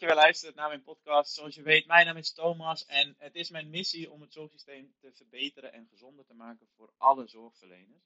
je weer luistert naar mijn podcast. Zoals je weet, mijn naam is Thomas en het is mijn missie om het zorgsysteem te verbeteren en gezonder te maken voor alle zorgverleners.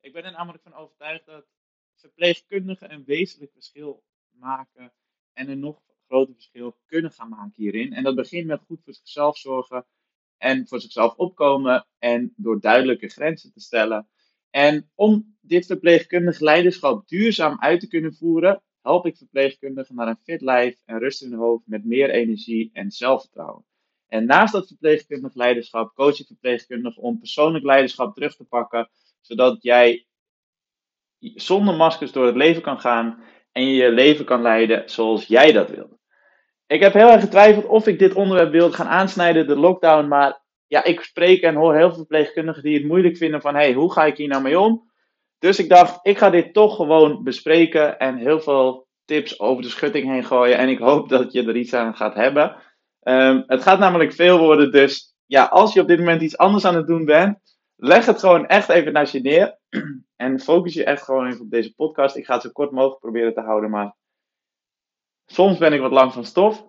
Ik ben er namelijk van overtuigd dat verpleegkundigen een wezenlijk verschil maken en een nog groter verschil kunnen gaan maken hierin. En dat begint met goed voor zichzelf zorgen en voor zichzelf opkomen en door duidelijke grenzen te stellen. En om dit verpleegkundig leiderschap duurzaam uit te kunnen voeren, help ik verpleegkundigen naar een fit lijf en rust in hun hoofd met meer energie en zelfvertrouwen. En naast dat verpleegkundig leiderschap coach ik verpleegkundigen om persoonlijk leiderschap terug te pakken, zodat jij zonder maskers door het leven kan gaan en je je leven kan leiden zoals jij dat wil. Ik heb heel erg getwijfeld of ik dit onderwerp wilde gaan aansnijden, de lockdown, maar ja, ik spreek en hoor heel veel verpleegkundigen die het moeilijk vinden van, hey, hoe ga ik hier nou mee om? Dus ik dacht, ik ga dit toch gewoon bespreken en heel veel tips over de schutting heen gooien. En ik hoop dat je er iets aan gaat hebben. Um, het gaat namelijk veel worden, dus ja, als je op dit moment iets anders aan het doen bent, leg het gewoon echt even naast je neer. En focus je echt gewoon even op deze podcast. Ik ga het zo kort mogelijk proberen te houden, maar soms ben ik wat lang van stof.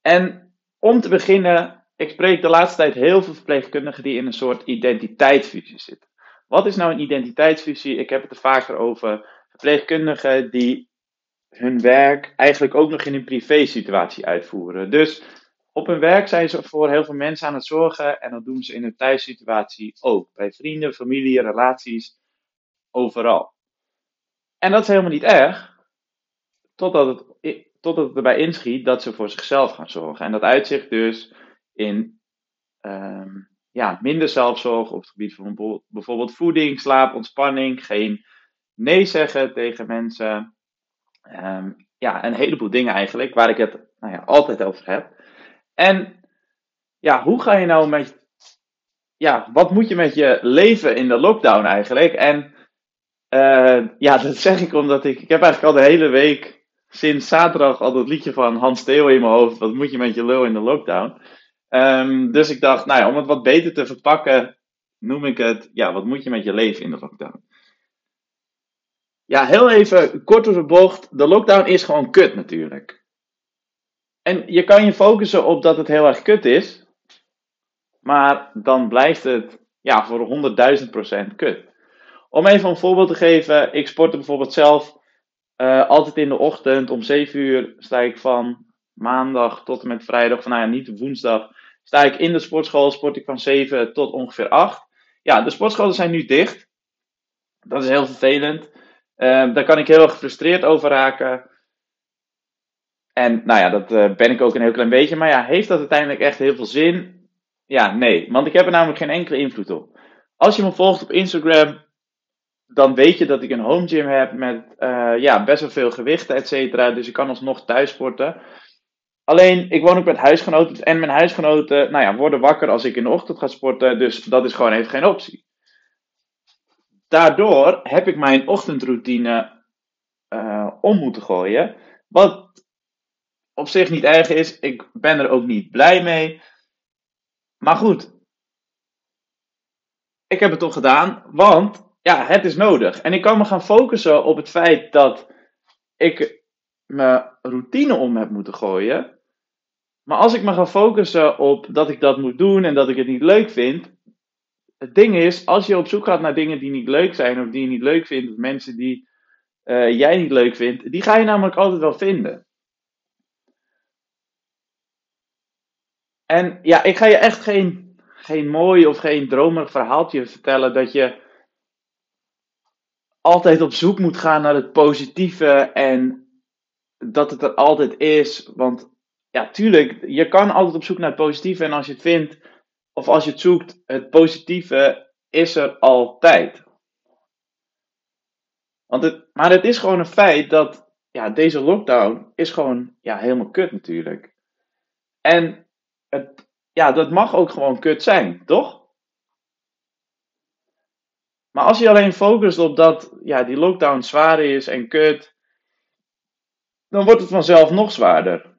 En om te beginnen, ik spreek de laatste tijd heel veel verpleegkundigen die in een soort identiteitsfusie zitten. Wat is nou een identiteitsfusie? Ik heb het er vaker over verpleegkundigen die hun werk eigenlijk ook nog in een privé situatie uitvoeren. Dus op hun werk zijn ze voor heel veel mensen aan het zorgen en dat doen ze in een thuissituatie ook. Bij vrienden, familie, relaties, overal. En dat is helemaal niet erg, totdat het, totdat het erbij inschiet dat ze voor zichzelf gaan zorgen. En dat uitzicht dus in um, ja, minder zelfzorg op het gebied van bijvoorbeeld voeding, slaap, ontspanning, geen nee zeggen tegen mensen. Um, ja, een heleboel dingen eigenlijk, waar ik het nou ja, altijd over heb. En ja, hoe ga je nou met. Ja, wat moet je met je leven in de lockdown eigenlijk? En uh, ja, dat zeg ik omdat ik. Ik heb eigenlijk al de hele week sinds zaterdag al dat liedje van Hans Theo in mijn hoofd. Wat moet je met je lul in de lockdown? Um, dus ik dacht, nou ja, om het wat beter te verpakken, noem ik het, ja, wat moet je met je leven in de lockdown? Ja, heel even kort door de bocht. De lockdown is gewoon kut natuurlijk. En je kan je focussen op dat het heel erg kut is, maar dan blijft het ja, voor 100.000% kut. Om even een voorbeeld te geven, ik sportte bijvoorbeeld zelf uh, altijd in de ochtend. Om 7 uur sta ik van maandag tot en met vrijdag, van nou ja, niet woensdag, sta ik in de sportschool, sport ik van 7 tot ongeveer 8. Ja, de sportscholen zijn nu dicht. Dat is heel vervelend. Uh, daar kan ik heel gefrustreerd over raken. En nou ja, dat uh, ben ik ook een heel klein beetje. Maar ja, heeft dat uiteindelijk echt heel veel zin? Ja, nee. Want ik heb er namelijk geen enkele invloed op. Als je me volgt op Instagram, dan weet je dat ik een home gym heb met uh, ja, best wel veel gewichten, et cetera. Dus ik kan alsnog thuis sporten. Alleen, ik woon ook met huisgenoten. En mijn huisgenoten, nou ja, worden wakker als ik in de ochtend ga sporten. Dus dat is gewoon even geen optie. Daardoor heb ik mijn ochtendroutine uh, om moeten gooien. Wat op zich niet erg is. Ik ben er ook niet blij mee. Maar goed. Ik heb het toch gedaan. Want ja, het is nodig. En ik kan me gaan focussen op het feit dat ik mijn routine om heb moeten gooien. Maar als ik me ga focussen op dat ik dat moet doen en dat ik het niet leuk vind. Het ding is, als je op zoek gaat naar dingen die niet leuk zijn of die je niet leuk vindt, of mensen die uh, jij niet leuk vindt, die ga je namelijk altijd wel vinden. En ja, ik ga je echt geen, geen mooi of geen dromerig verhaaltje vertellen dat je altijd op zoek moet gaan naar het positieve en dat het er altijd is. Want ja, tuurlijk, je kan altijd op zoek naar het positieve. En als je het vindt, of als je het zoekt, het positieve is er altijd. Want het, maar het is gewoon een feit dat ja, deze lockdown is gewoon ja, helemaal kut natuurlijk. En het, ja, dat mag ook gewoon kut zijn, toch? Maar als je alleen focust op dat ja, die lockdown zwaar is en kut, dan wordt het vanzelf nog zwaarder.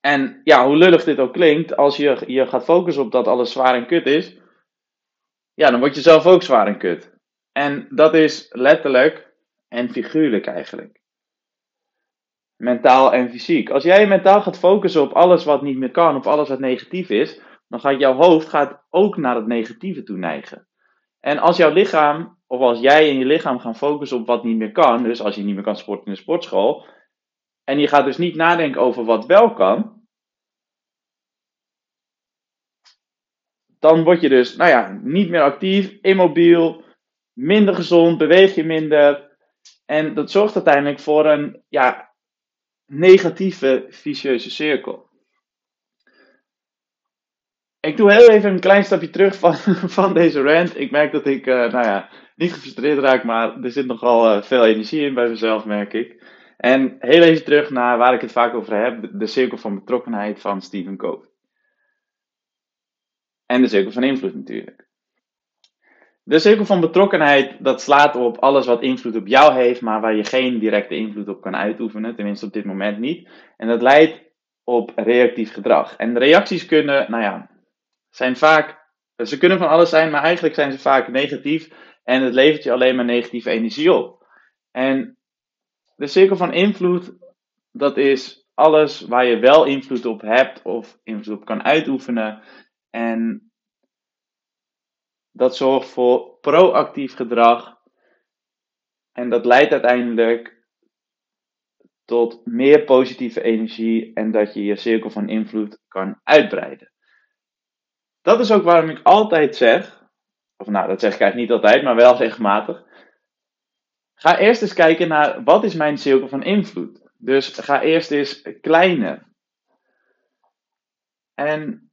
En ja, hoe lullig dit ook klinkt, als je je gaat focussen op dat alles zwaar en kut is, ja, dan word je zelf ook zwaar en kut. En dat is letterlijk en figuurlijk eigenlijk. mentaal en fysiek. Als jij mentaal gaat focussen op alles wat niet meer kan, op alles wat negatief is, dan gaat jouw hoofd gaat ook naar het negatieve toe neigen. En als jouw lichaam, of als jij in je lichaam gaan focussen op wat niet meer kan, dus als je niet meer kan sporten in de sportschool, en je gaat dus niet nadenken over wat wel kan, dan word je dus, nou ja, niet meer actief, immobiel, minder gezond, beweeg je minder. En dat zorgt uiteindelijk voor een, ja, negatieve, vicieuze cirkel. Ik doe heel even een klein stapje terug van, van deze rant. Ik merk dat ik, uh, nou ja, niet gefrustreerd raak, maar er zit nogal uh, veel energie in bij mezelf, merk ik. En heel even terug naar waar ik het vaak over heb, de cirkel van betrokkenheid van Stephen Covey. En de cirkel van invloed natuurlijk. De cirkel van betrokkenheid, dat slaat op alles wat invloed op jou heeft, maar waar je geen directe invloed op kan uitoefenen, tenminste op dit moment niet. En dat leidt op reactief gedrag. En reacties kunnen, nou ja, zijn vaak, ze kunnen van alles zijn, maar eigenlijk zijn ze vaak negatief en het levert je alleen maar negatieve energie op. En de cirkel van invloed, dat is alles waar je wel invloed op hebt of invloed op kan uitoefenen. En dat zorgt voor proactief gedrag. En dat leidt uiteindelijk tot meer positieve energie en dat je je cirkel van invloed kan uitbreiden. Dat is ook waarom ik altijd zeg, of nou, dat zeg ik eigenlijk niet altijd, maar wel regelmatig. Ga eerst eens kijken naar wat is mijn cirkel van invloed. Dus ga eerst eens kleiner. En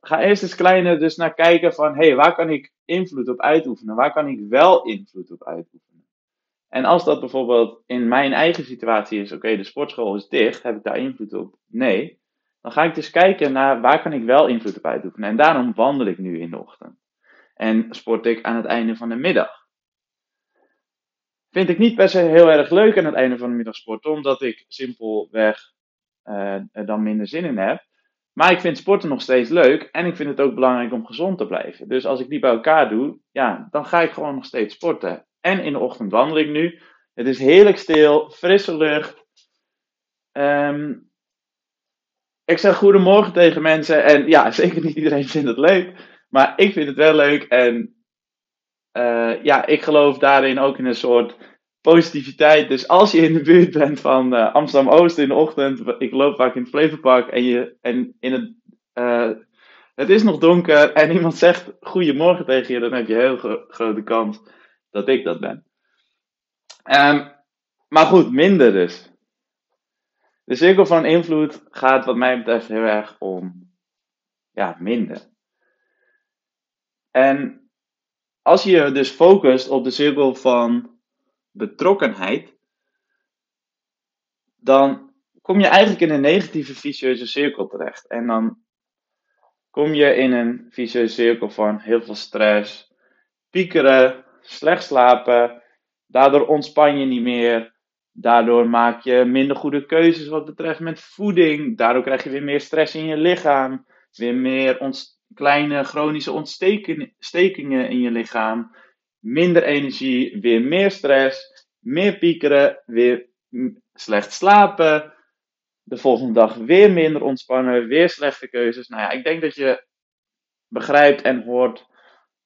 ga eerst eens kleiner dus naar kijken van, hé, hey, waar kan ik invloed op uitoefenen? Waar kan ik wel invloed op uitoefenen? En als dat bijvoorbeeld in mijn eigen situatie is, oké, de sportschool is dicht, heb ik daar invloed op? Nee. Dan ga ik dus kijken naar waar kan ik wel invloed op uitoefenen. En daarom wandel ik nu in de ochtend. En sport ik aan het einde van de middag. Vind ik niet per se heel erg leuk aan het einde van de middag sporten, omdat ik simpelweg uh, er dan minder zin in heb. Maar ik vind sporten nog steeds leuk en ik vind het ook belangrijk om gezond te blijven. Dus als ik die bij elkaar doe, ja, dan ga ik gewoon nog steeds sporten. En in de ochtend wandel ik nu. Het is heerlijk stil, frisse lucht. Um, ik zeg goedemorgen tegen mensen. En ja, zeker niet iedereen vindt het leuk. Maar ik vind het wel leuk. En uh, ja, ik geloof daarin ook in een soort positiviteit. Dus als je in de buurt bent van uh, Amsterdam Oost in de ochtend. Ik loop vaak in het Flevopark. En, je, en in het, uh, het is nog donker. En iemand zegt goedemorgen tegen je. Dan heb je heel gro grote kans dat ik dat ben. Um, maar goed, minder dus. De cirkel van invloed gaat wat mij betreft heel erg om ja, minder. En als je dus focust op de cirkel van betrokkenheid, dan kom je eigenlijk in een negatieve vicieuze cirkel terecht. En dan kom je in een vicieuze cirkel van heel veel stress, piekeren, slecht slapen, daardoor ontspan je niet meer, Daardoor maak je minder goede keuzes wat betreft met voeding. Daardoor krijg je weer meer stress in je lichaam. Weer meer kleine chronische ontstekingen in je lichaam. Minder energie, weer meer stress. Meer piekeren, weer slecht slapen. De volgende dag weer minder ontspannen, weer slechte keuzes. Nou ja, ik denk dat je begrijpt en hoort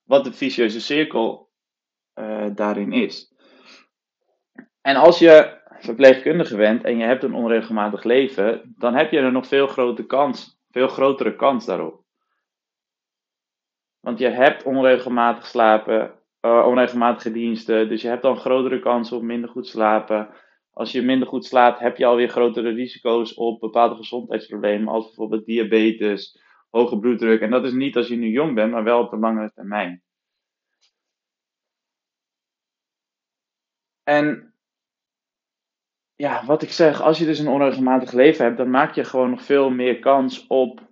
wat de vicieuze cirkel uh, daarin is. En als je verpleegkundige bent en je hebt een onregelmatig leven, dan heb je er nog veel grotere kans, veel grotere kans daarop. Want je hebt onregelmatig slapen, uh, onregelmatige diensten, dus je hebt dan grotere kans op minder goed slapen. Als je minder goed slaapt, heb je alweer grotere risico's op bepaalde gezondheidsproblemen, als bijvoorbeeld diabetes, hoge bloeddruk. En dat is niet als je nu jong bent, maar wel op de langere termijn. En ja, wat ik zeg, als je dus een onregelmatig leven hebt, dan maak je gewoon nog veel meer kans op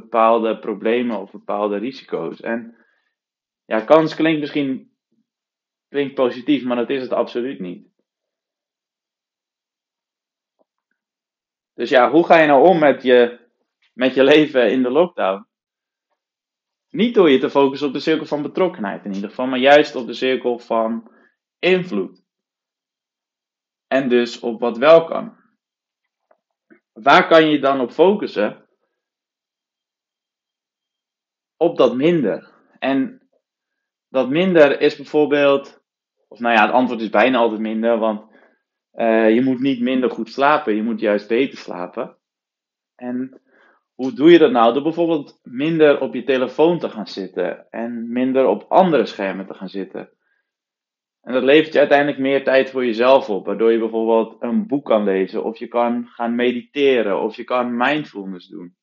bepaalde problemen of bepaalde risico's. En ja, kans klinkt misschien klinkt positief, maar dat is het absoluut niet. Dus ja, hoe ga je nou om met je, met je leven in de lockdown? Niet door je te focussen op de cirkel van betrokkenheid in ieder geval, maar juist op de cirkel van invloed. En dus op wat wel kan. waar kan je dan op focussen? Op dat minder. En dat minder is bijvoorbeeld, of nou ja, het antwoord is bijna altijd minder, want uh, je moet niet minder goed slapen, je moet juist beter slapen. En hoe doe je dat nou? Door bijvoorbeeld minder op je telefoon te gaan zitten en minder op andere schermen te gaan zitten. En dat levert je uiteindelijk meer tijd voor jezelf op, waardoor je bijvoorbeeld een boek kan lezen, of je kan gaan mediteren, of je kan mindfulness doen,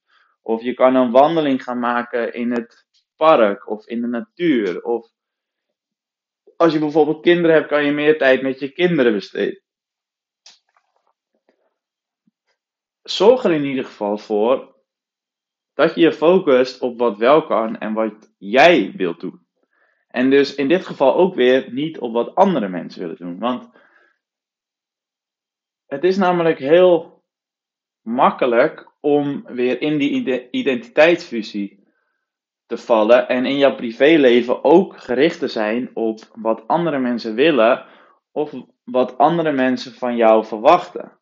of je kan een wandeling gaan maken in het park of in de natuur, of als je bijvoorbeeld kinderen hebt, kan je meer tijd met je kinderen besteden. Zorg er in ieder geval voor dat je je focust op wat wel kan en wat jij wilt doen. En dus in dit geval ook weer niet op wat andere mensen willen doen. Want het is namelijk heel makkelijk om weer in die identiteitsfusie te vallen en in jouw privéleven ook gericht te zijn op wat andere mensen willen of wat andere mensen van jou verwachten.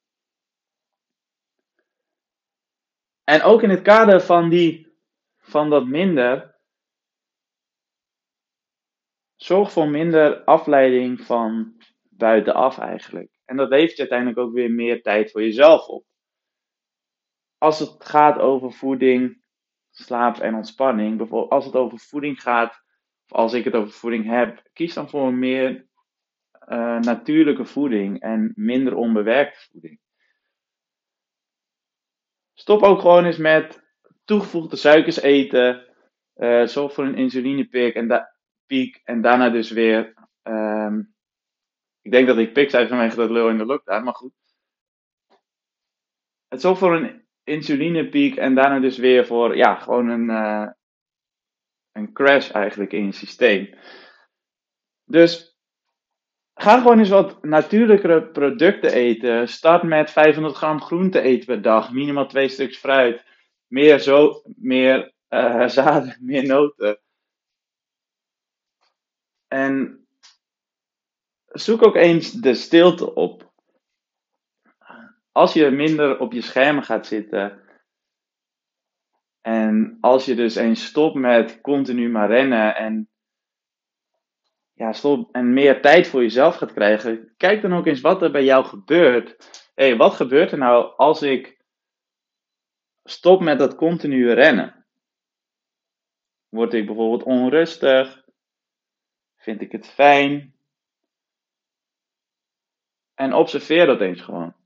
En ook in het kader van, die, van dat minder, zorg voor minder afleiding van buitenaf eigenlijk. En dat levert uiteindelijk ook weer meer tijd voor jezelf op. Als het gaat over voeding, slaap en ontspanning, bijvoorbeeld als het over voeding gaat, of als ik het over voeding heb, kies dan voor een meer uh, natuurlijke voeding en minder onbewerkte voeding. Stop ook gewoon eens met toegevoegde suikers eten. Uh, zorg voor een insulinepiek en, piek, en daarna dus weer. Um, ik denk dat ik pik zei vanwege dat lul in de lockdown, maar goed. Het zorgt voor een insulinepiek en daarna dus weer voor ja, gewoon een, uh, een crash eigenlijk in je systeem. Dus Ga gewoon eens wat natuurlijkere producten eten. Start met 500 gram groente eten per dag. Minimaal twee stuks fruit. Meer, zo, meer uh, zaden, meer noten. En zoek ook eens de stilte op. Als je minder op je schermen gaat zitten. En als je dus eens stopt met continu maar rennen en ja, stop, en meer tijd voor jezelf gaat krijgen, kijk dan ook eens wat er bij jou gebeurt. Hé, wat gebeurt er nou als ik stop met dat continue rennen? Word ik bijvoorbeeld onrustig? Vind ik het fijn? En observeer dat eens gewoon.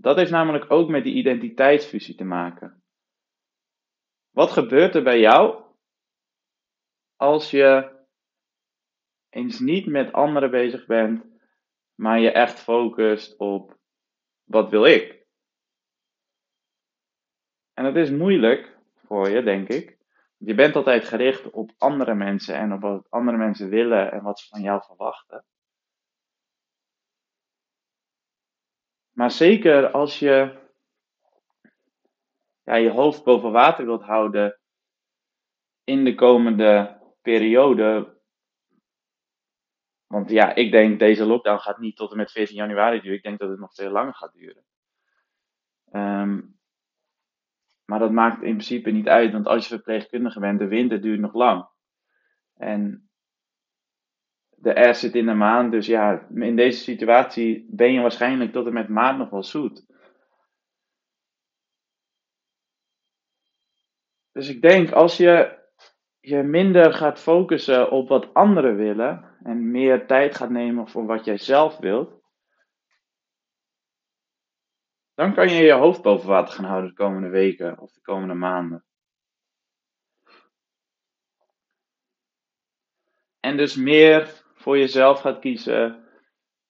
Dat heeft namelijk ook met die identiteitsfusie te maken. Wat gebeurt er bij jou als je eens niet met anderen bezig bent, maar je echt focust op wat wil ik. En dat is moeilijk voor je, denk ik. Je bent altijd gericht op andere mensen en op wat andere mensen willen en wat ze van jou verwachten. Maar zeker als je ja, je hoofd boven water wilt houden in de komende periode, want ja, ik denk deze lockdown gaat niet tot en met 14 januari duren. Ik denk dat het nog veel langer gaat duren. Um, maar dat maakt in principe niet uit, want als je verpleegkundige bent, de winter duurt nog lang. En de R zit in de maan, dus ja, in deze situatie ben je waarschijnlijk tot en met maand nog wel zoet. Dus ik denk, als je je minder gaat focussen op wat anderen willen en meer tijd gaat nemen voor wat jij zelf wilt, dan kan je je hoofd boven water gaan houden de komende weken of de komende maanden. En dus meer voor jezelf gaat kiezen,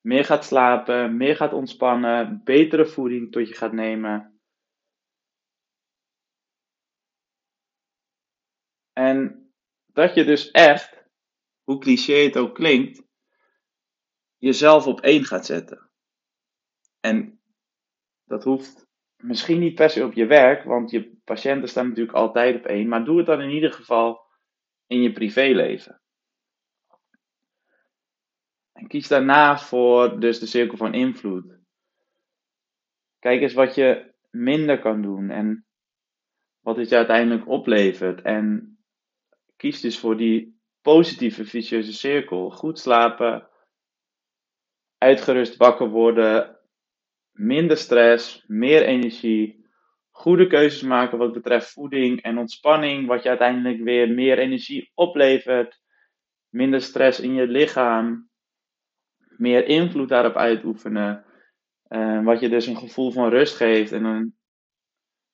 meer gaat slapen, meer gaat ontspannen, betere voeding tot je gaat nemen. En dat je dus echt, hoe cliché het ook klinkt, jezelf op één gaat zetten. En dat hoeft misschien niet per se op je werk, want je patiënten staan natuurlijk altijd op één, maar doe het dan in ieder geval in je privéleven. En kies daarna voor dus de cirkel van invloed. Kijk eens wat je minder kan doen en wat het je uiteindelijk oplevert. En kies dus voor die positieve vicieuze cirkel. Goed slapen, uitgerust wakker worden, minder stress, meer energie, goede keuzes maken wat betreft voeding en ontspanning, wat je uiteindelijk weer meer energie oplevert, minder stress in je lichaam, meer invloed daarop uitoefenen, uh, wat je dus een gevoel van rust geeft en een,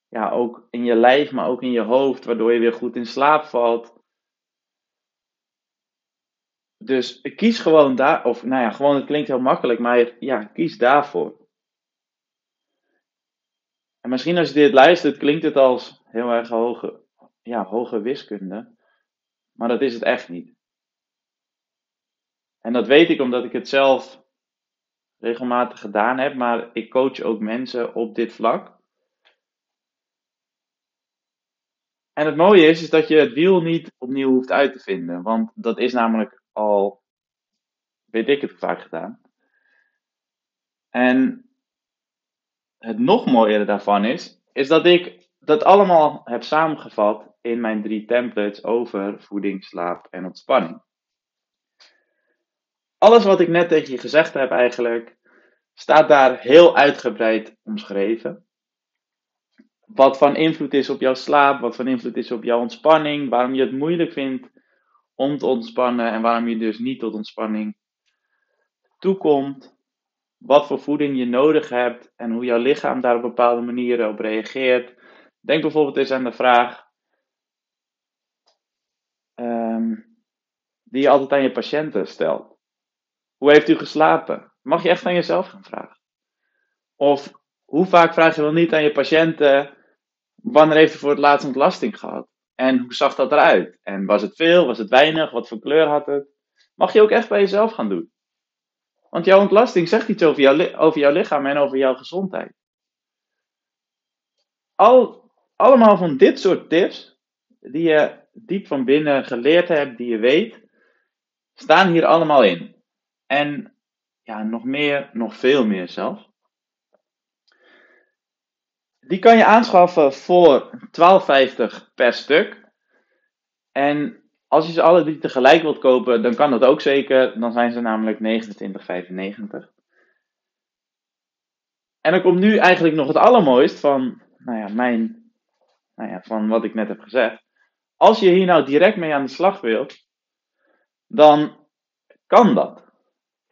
ja, ook in je lijf, maar ook in je hoofd, waardoor je weer goed in slaap valt. Dus kies gewoon daar, of nou ja, gewoon, het klinkt heel makkelijk, maar ja, kies daarvoor. En misschien als je dit luistert, klinkt het als heel erg hoge, ja, hoge wiskunde. Maar dat is het echt niet. En dat weet ik omdat ik het zelf regelmatig gedaan heb, maar ik coach ook mensen op dit vlak. En het mooie is, is dat je het wiel niet opnieuw hoeft uit te vinden, want dat is namelijk al, weet ik het vaak gedaan. En het nog mooiere daarvan is, is dat ik dat allemaal heb samengevat in mijn drie templates over voeding, slaap en ontspanning. Alles wat ik net tegen je gezegd heb eigenlijk, staat daar heel uitgebreid omschreven. Wat van invloed is op jouw slaap, wat van invloed is op jouw ontspanning, waarom je het moeilijk vindt om te ontspannen en waarom je dus niet tot ontspanning toekomt wat voor voeding je nodig hebt en hoe jouw lichaam daar op bepaalde manieren op reageert. Denk bijvoorbeeld eens aan de vraag ehm, die je altijd aan je patiënten stelt. Hoe heeft u geslapen? Mag je echt aan jezelf gaan vragen. Of hoe vaak vraag je wel niet aan je patiënten wanneer heeft u voor het laatst ontlasting gehad? En hoe zag dat eruit? En was het veel? Was het weinig? Wat voor kleur had het? Mag je ook echt bij jezelf gaan doen. Want jouw ontlasting zegt iets over, jouw, over jouw lichaam en over jouw gezondheid. Al, allemaal van dit soort tips, die je diep van binnen geleerd hebt, die je weet, staan hier allemaal in. En ja, nog meer, nog veel meer zelfs. Die kan je aanschaffen voor 12,50 per stuk. En als je ze alle drie tegelijk wilt kopen, dan kan dat ook zeker. Dan zijn ze namelijk 29,95. En dan komt nu eigenlijk nog het allermooist van, nou ja, mijn, nou ja, van wat ik net heb gezegd. Als je hier nou direct mee aan de slag wilt, dan kan dat.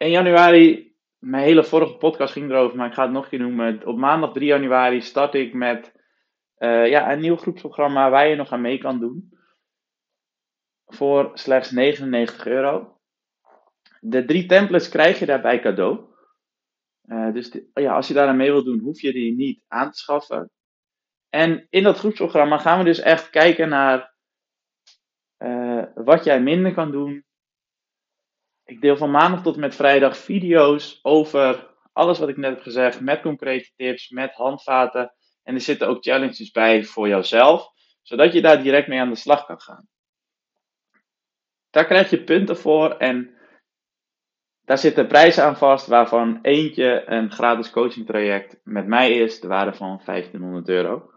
In januari, mijn hele vorige podcast ging erover, maar ik ga het nog een keer noemen. Op maandag 3 januari start ik met uh, ja, een nieuw groepsprogramma waar je nog aan mee kan doen voor slechts 99 euro. De drie templates krijg je daarbij cadeau. Uh, dus ja, als je daar aan mee wilt doen, hoef je die niet aan te schaffen. En in dat groepsprogramma gaan we dus echt kijken naar uh, wat jij minder kan doen. Ik deel van maandag tot en met vrijdag video's over alles wat ik net heb gezegd, met concrete tips, met handvaten. En er zitten ook challenges bij voor jouzelf, zodat je daar direct mee aan de slag kan gaan. Daar krijg je punten voor en daar zitten prijzen aan vast, waarvan eentje een gratis coaching traject met mij is, de waarde van 1500 euro.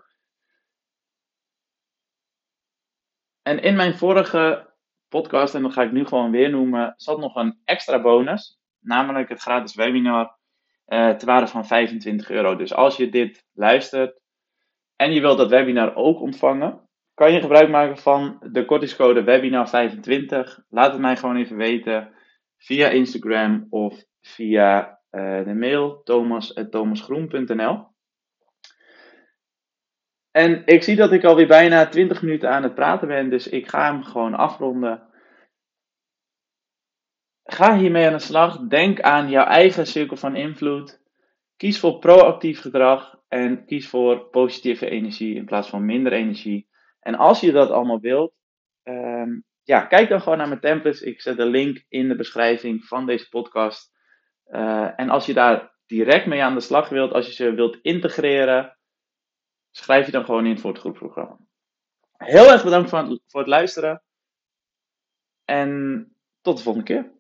En in mijn vorige podcast, en dat ga ik nu gewoon weer noemen, zat nog een extra bonus, namelijk het gratis webinar te waarde van 25 euro. Dus als je dit luistert en je wilt dat webinar ook ontvangen, kan je gebruik maken van de kortingscode webinar25. Laat het mij gewoon even weten via Instagram of via uh, de mail thomas.thomasgroen.nl. En ik zie dat ik alweer bijna 20 minuten aan het praten ben, dus ik ga hem gewoon afronden. Ga hiermee aan de slag. Denk aan jouw eigen cirkel van invloed. Kies voor proactief gedrag en kies voor positieve energie in plaats van minder energie. En als je dat allemaal wilt, um, ja, kijk dan gewoon naar mijn templates. Ik zet de link in de beschrijving van deze podcast. Uh, en als je daar direct mee aan de slag wilt, als je ze wilt integreren, schrijf je dan gewoon in voor het groepprogramma. Heel erg bedankt voor het luisteren. En tot de volgende keer.